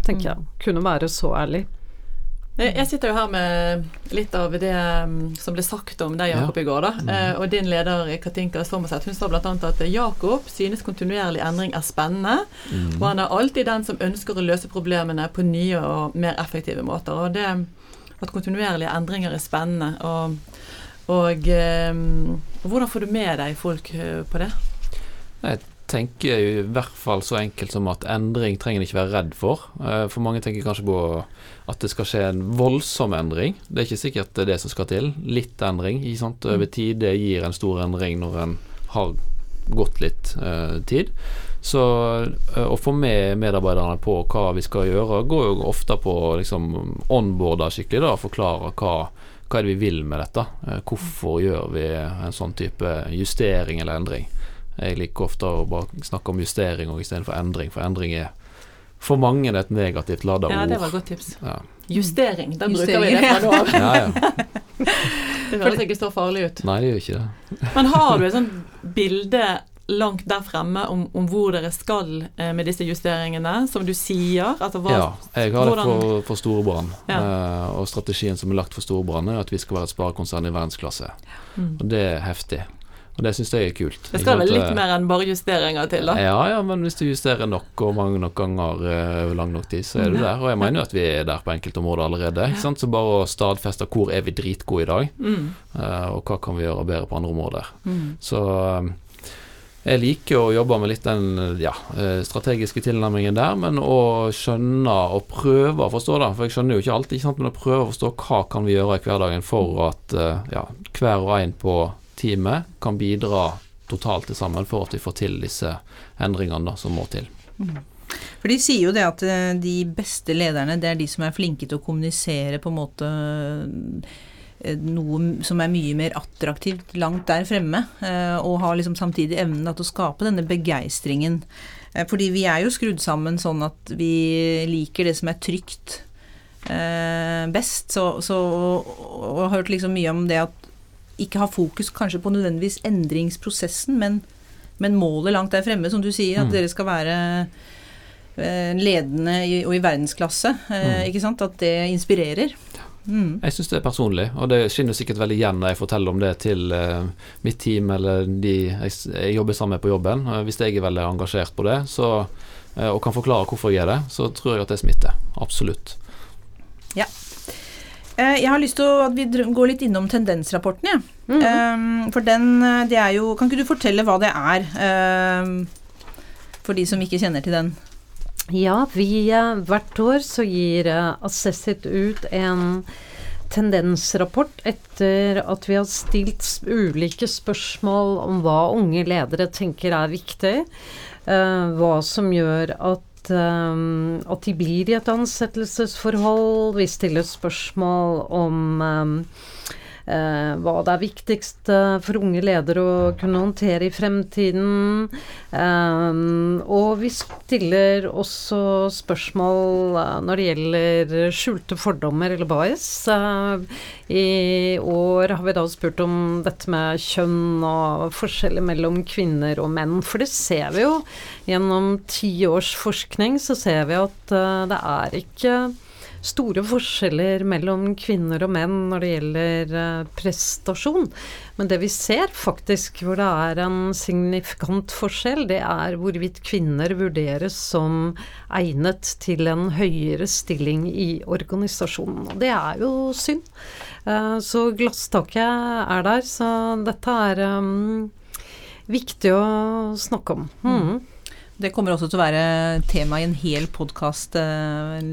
tenker mm. jeg. Kunne være så ærlig. Jeg sitter jo her med litt av det mm, som ble sagt om deg, Jakob, ja. i går. da, mm. Eh, og din leder Katinka Sommerseth hun sa bl.a. at Jakob synes kontinuerlig endring er spennende. Mm. Og han er alltid den som ønsker å løse problemene på nye og mer effektive måter. Og det at kontinuerlige endringer er spennende. Og, og, og hvordan får du med deg folk eh, på det? Jeg tenker i hvert fall så enkelt som at endring trenger en ikke være redd for. Eh, for mange tenker kanskje på at det skal skje en voldsom endring. Det er ikke sikkert det er det som skal til. Litt endring ikke sant? over mm. tid. Det gir en stor endring når en har gått litt uh, tid. Så uh, å få med medarbeiderne på hva vi skal gjøre, går jo ofte på liksom onboarde skikkelig, da, forklare hva, hva er det vi vil med dette. Uh, hvorfor gjør vi en sånn type justering eller endring. Jeg liker ofte å bare snakke om justering istedenfor endring, for endring er for mange er det et negativt lada ord. Ja, det var et godt tips. Ja. Justering, da bruker vi det fra nå av. ja, ja. Det høres ikke så farlig ut. Nei, det gjør ikke det. Men har du et sånt bilde langt der fremme om, om hvor dere skal eh, med disse justeringene, som du sier? Altså, hva, Ja, jeg har det for, for Storebrann. Ja. Eh, og strategien som er lagt for Storebrann, er at vi skal være et sparekonsern i verdensklasse. Mm. Og det er heftig. Og det syns jeg er kult. Det skal vel litt eh, mer enn bare justeringer til, da? Ja, ja, men hvis du justerer nok og mange nok ganger eh, over lang nok tid, så er du der. Og jeg mener jo at vi er der på enkelte områder allerede. Ikke sant? Så bare å stadfeste hvor er vi dritgode i dag, Mm. eh, og hva kan vi gjøre bedre på andre områder. Mm. Så eh, jeg liker å jobbe med litt den ja, eh, strategiske tilnærmingen der, men å skjønne og prøve å forstå det. For jeg skjønner jo ikke alt, ikke sant? men å prøve å forstå hva kan vi gjøre i hverdagen for at eh, ja, hver og en på teamet kan bidra totalt til sammen for at vi får til disse endringene da, som må til. For de sier jo det at eh, de beste lederne, det er de som er flinke til å kommunisere på en måte eh, noe som er mye mer attraktivt langt der fremme, eh, og har liksom samtidig evnen til å skape denne begeistringen. Fordi vi er jo skrudd sammen sånn at vi liker det som er trygt best, så, så og, og har hørt liksom mye om det at ikke ha fokus kanskje på nødvendigvis endringsprosessen, men, men målet langt der fremme, som du sier, at Mm. dere skal være eh, ledende i, og i verdensklasse. Eh, Mm. Ikke sant? At det inspirerer. Mm. Jeg syns det er personlig, og det skinner sikkert veldig igjen når jeg forteller om det til eh, mitt team eller de jeg, jobber sammen med på jobben. Hvis jeg er veldig engasjert på det så, og kan forklare hvorfor jeg er det, så tror jeg at det smitter. Absolutt. Eh, jeg har lyst til at vi går litt innom tendensrapporten, jeg. Mhm. Eh, for den, eh, det er jo Kan ikke du fortelle hva det er? eh, for de som ikke kjenner til den. Ja, vi eh, hvert år så gir eh, Assessit ut en tendensrapport etter at vi har stilt ulike spørsmål om hva unge ledere tenker er viktig. eh, hva som gjør at, eh, at de blir i et ansettelsesforhold. Vi stiller spørsmål om eh, hva det er viktigst eh, for unge ledere å kunne håndtere i fremtiden. Um, og vi stiller også spørsmål eh, når det gjelder skjulte fordommer eller bias. Eh, I år har vi da spurt om dette med kjønn og forskjeller mellom kvinner og menn. For det ser vi jo gjennom ti års forskning, så ser vi at eh, det er ikke store forskjeller mellom kvinner og menn når det gjelder eh, prestasjon. Men det vi ser faktisk hvor det er en signifikant forskjell, det er hvorvidt kvinner vurderes som egnet til en høyere stilling i organisasjonen. Og det er jo synd. Eh, Så glasstaket er der, så dette er um, viktig å snakke om. Mhm. Det kommer også til å være tema i en hel podkast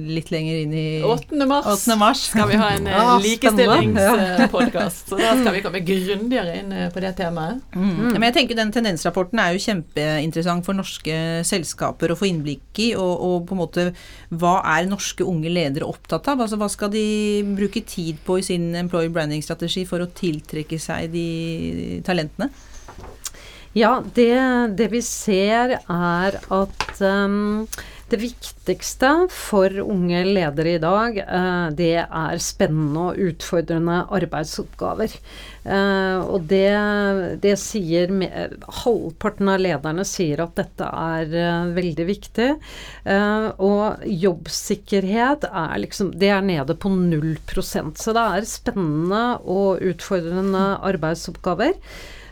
litt lenger inn i 8. mars 8. mars. skal vi ha en eh, Ah, likestillingspodkast. Så da skal vi komme grundigere inn eh, på det temaet. Mm. Men jeg tenker den tendensrapporten er jo kjempeinteressant for norske selskaper å få innblikk i, og, og på en måte hva er norske unge ledere opptatt av? Altså hva skal de bruke tid på i sin employer branding-strategi for å tiltrekke seg de talentene? Ja, det, det vi ser er at um, det viktigste for unge ledere i dag, uh, det er spennende og utfordrende arbeidsoppgaver. Uh, og det, det sier med, Halvparten av lederne sier at dette er uh, veldig viktig. Og jobbsikkerhet er liksom Det er nede på null prosent. Så det er spennende og utfordrende arbeidsoppgaver.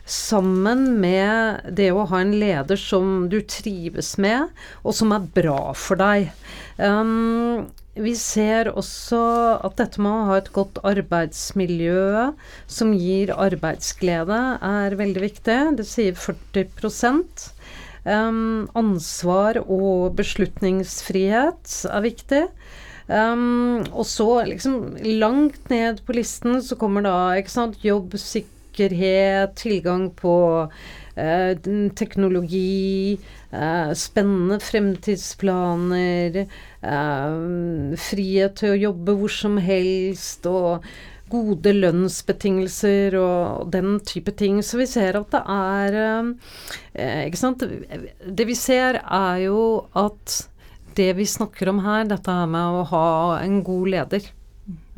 Sammen med det å ha en leder som du trives med, og som er bra for deg. Um, vi ser også at dette med å ha et godt arbeidsmiljø som gir arbeidsglede, er veldig viktig. Det sier 40 um, Ansvar og beslutningsfrihet er viktig. Um, og så liksom langt ned på listen så kommer da ikke sant, jobbsikkerhet, tilgang på eh, teknologi, eh, spennende fremtidsplaner, eh, frihet til å jobbe hvor som helst og gode lønnsbetingelser og den type ting. Så vi ser at det er Ikke sant. Det vi ser er jo at det vi snakker om her, dette her med å ha en god leder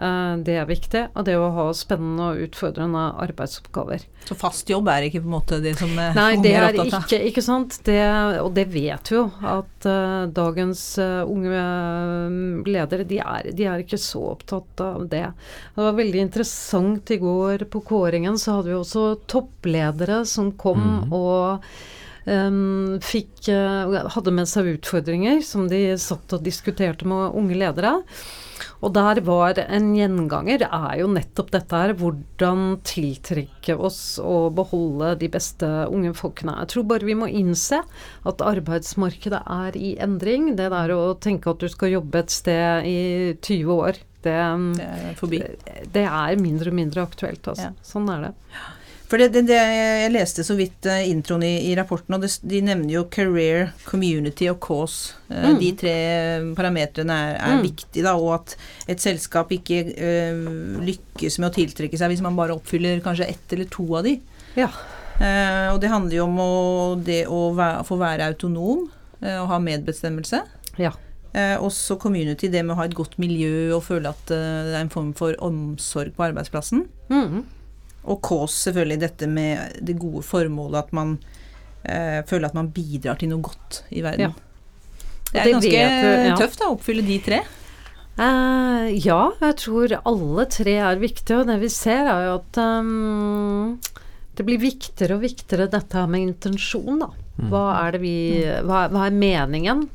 det er viktig. Og det å ha spennende og utfordrende arbeidsoppgaver. Så fast jobb er ikke på en måte det som eh, Nei, unge det er er opptatt av? ikke, ikke sant. Det, og det vet vi jo, at uh, dagens uh, unge eh, ledere, de er, de er ikke så opptatt av det. Det var veldig interessant i går på kåringen, så hadde vi også toppledere som kom mm. og fikk, eh, hadde med seg utfordringer som de satt og diskuterte med unge ledere. Og der var en gjenganger er jo nettopp dette her, hvordan tiltrekke oss og beholde de beste unge folkene. Jeg tror bare vi må innse at arbeidsmarkedet er i endring. Det der å tenke at du skal jobbe et sted i 20 år, det, Det er forbi. det er mindre og mindre aktuelt, altså. Ja. Sånn er det. For det, det, det, jeg leste så vidt eh, introen i, i rapporten, og det, de nevner jo career, community og cause. Eh, Mm. De tre parametrene er, er Mm. viktige, da, og at et selskap ikke eh, lykkes med å tiltrekke seg hvis man bare oppfyller kanskje ett eller to av de. Ja. Uh, og det handler jo om å, det å være, få være autonom uh, og ha medbestemmelse. Ja. Eh, også community, det med å ha et godt miljø og føle at eh, det er en form for omsorg på arbeidsplassen. Mhm. Og KÅS selvfølgelig dette med det gode formålet at man eh, føler at man bidrar til noe godt i verden. Ja. Det er det ganske vet ja. tøft da, å oppfylle de tre. Eh, ja, jeg tror alle tre er viktige, og det vi ser er jo at um, det blir viktigere og viktigere dette med intensjon, da. Hva er det vi hva, hva er meningen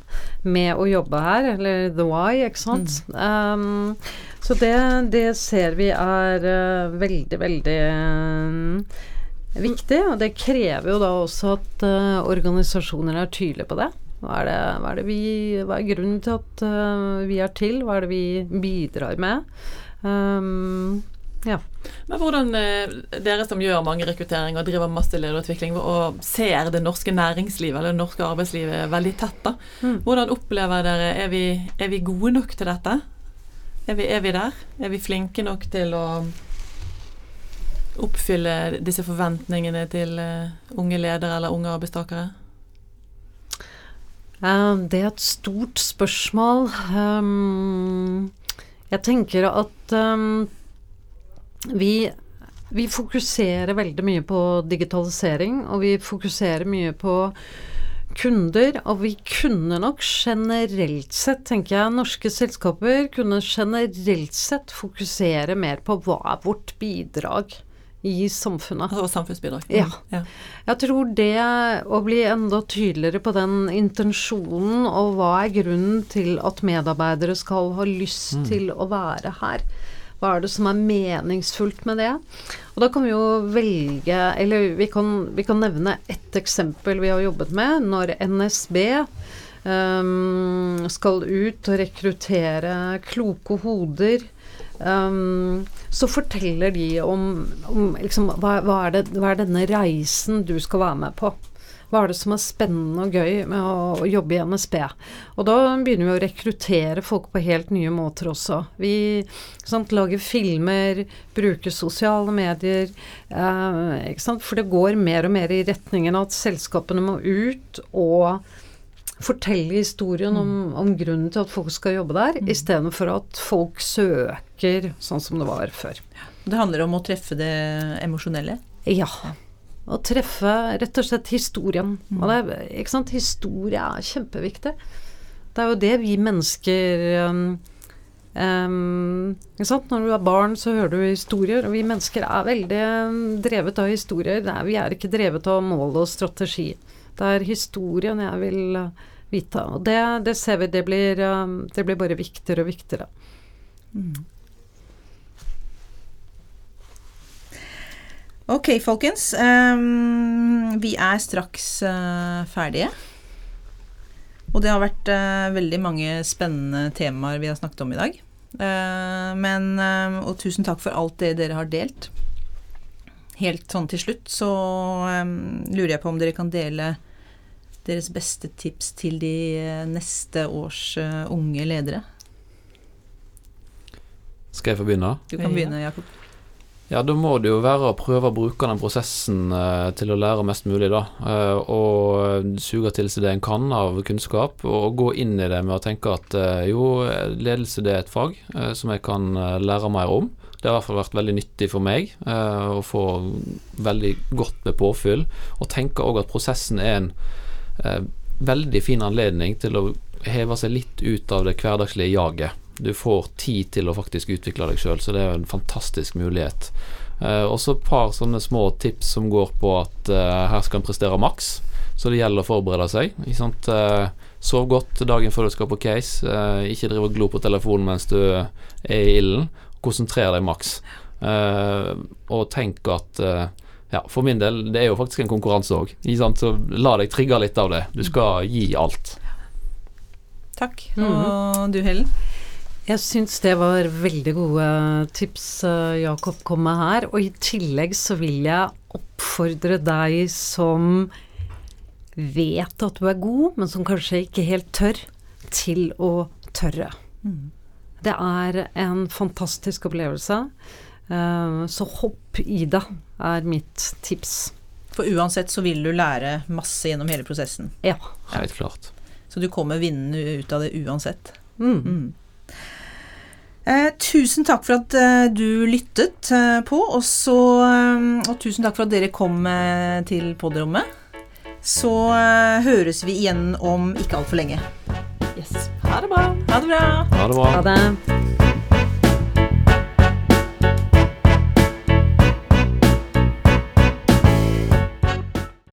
med å jobbe her, eller the why, ikke sant. Ehm, så det, det ser vi er uh, veldig, veldig uh, viktig, og det krever jo da også at uh, organisasjoner er tydelige på det. Hva er, det, hva, er det vi, hva er grunnen til at vi er til? Hva er det vi bidrar med? Um, ja. Men hvordan eh, dere som gjør mange rekrutteringer og driver masse lederutvikling og ser det norske næringslivet eller det norske arbeidslivet veldig tett, da. Mm. Hvordan opplever dere Er vi, er vi gode nok til dette? Er vi, er vi der? Er vi flinke nok til å oppfylle disse forventningene til eh, unge ledere eller unge arbeidstakere? Eh, det er et stort spørsmål. Um, jeg tenker at um, vi, vi fokuserer veldig mye på digitalisering, og vi fokuserer mye på kunder, og vi kunne nok generelt sett, tenker jeg, norske selskaper kunne generelt sett fokusere mer på hva er vårt bidrag i samfunnet. Altså samfunnsbidrag? Ja. ja. Jeg tror det å bli enda tydeligere på den intensjonen, og hva er grunnen til at medarbeidere skal ha lyst til å være her. Hva er det som er meningsfullt med det? Og da kan vi jo velge Eller vi kan, vi kan nevne ett eksempel vi har jobbet med. Når NSB um, skal ut og rekruttere kloke hoder Um, så forteller de om, om liksom, hva, hva, er det, hva er denne reisen du skal være med på? Hva er det som er spennende og gøy med å, jobbe i NSB? Og da begynner vi å rekruttere folk på helt nye måter også. Vi sant, lager filmer, bruker sosiale medier. Eh, For det går mer og mer i retningen av at selskapene må ut og fortelle historien om, om grunnen til at folk skal jobbe der, mm. istedenfor at folk søker sånn som det var før. Det handler om å treffe det emosjonelle? Ja. Å treffe rett og slett historien. Og det, ikke sant? Historie er kjempeviktig. Det er jo det vi mennesker um, um, ikke sant? Når du er barn, så hører du historier, og vi mennesker er veldig um, drevet av historier. Det er, vi er ikke drevet av mål og strategi. Det er historien jeg vil uh, vite. Og det, det ser vi, det blir, um, det blir bare viktigere og viktigere. Ok, folkens. Um, vi er straks uh, ferdige. Og det har vært uh, veldig mange spennende temaer vi har snakket om i dag. Uh, men, og tusen takk for alt det dere har delt. Helt sånn til slutt så um, lurer jeg på om dere kan dele deres beste tips til de neste års unge ledere. Skal jeg få begynne? Du kan begynne, Jakob. Ja, da må det jo være å prøve å bruke den prosessen eh, til å lære mest mulig, da. Eh, og suge til seg det en kan av kunnskap, og gå inn i det med å tenke at eh, jo, ledelse det er et fag som jeg kan lære mer om. Det har i hvert fall vært veldig nyttig for meg å få veldig godt med påfyll, og tenke òg at prosessen er en veldig fin anledning til å heve seg litt ut av det hverdagslige jaget. Du får tid til å faktisk utvikle deg sjøl, så det er jo en fantastisk mulighet. Eh, og så et par sånne små tips som går på at eh, her skal en prestere maks, så det gjelder å forberede seg. Ikke sant? Eh, sov godt dagen før du skal på case. Eh, ikke drive og glo på telefonen mens du er i ilden. Konsentrer deg maks. Eh, og tenk at eh, ja, for min del, det er jo faktisk en konkurranse òg. Så la deg trigge litt av det. Du skal gi alt. Takk. Og du, Helen? Jeg syns det var veldig gode tips eh, Jakob kom med her. Og i tillegg så vil jeg oppfordre deg som vet at du er god, men som kanskje ikke helt tør, til å tørre. Det er en fantastisk opplevelse. Eh, Så hopp i det, er mitt tips. For uansett så vil du lære masse gjennom hele prosessen. Ja. Helt klart. Så du kommer vinnende ut av det uansett. Mm. Mm. Eh, tusen takk for at eh, du lyttet eh, på, og, så, eh, og tusen takk for at dere kom eh, til podrommet. Så høres vi igjen om ikke altfor lenge. Yes. Ha det bra. Ha det bra! Ha det bra. Ha det.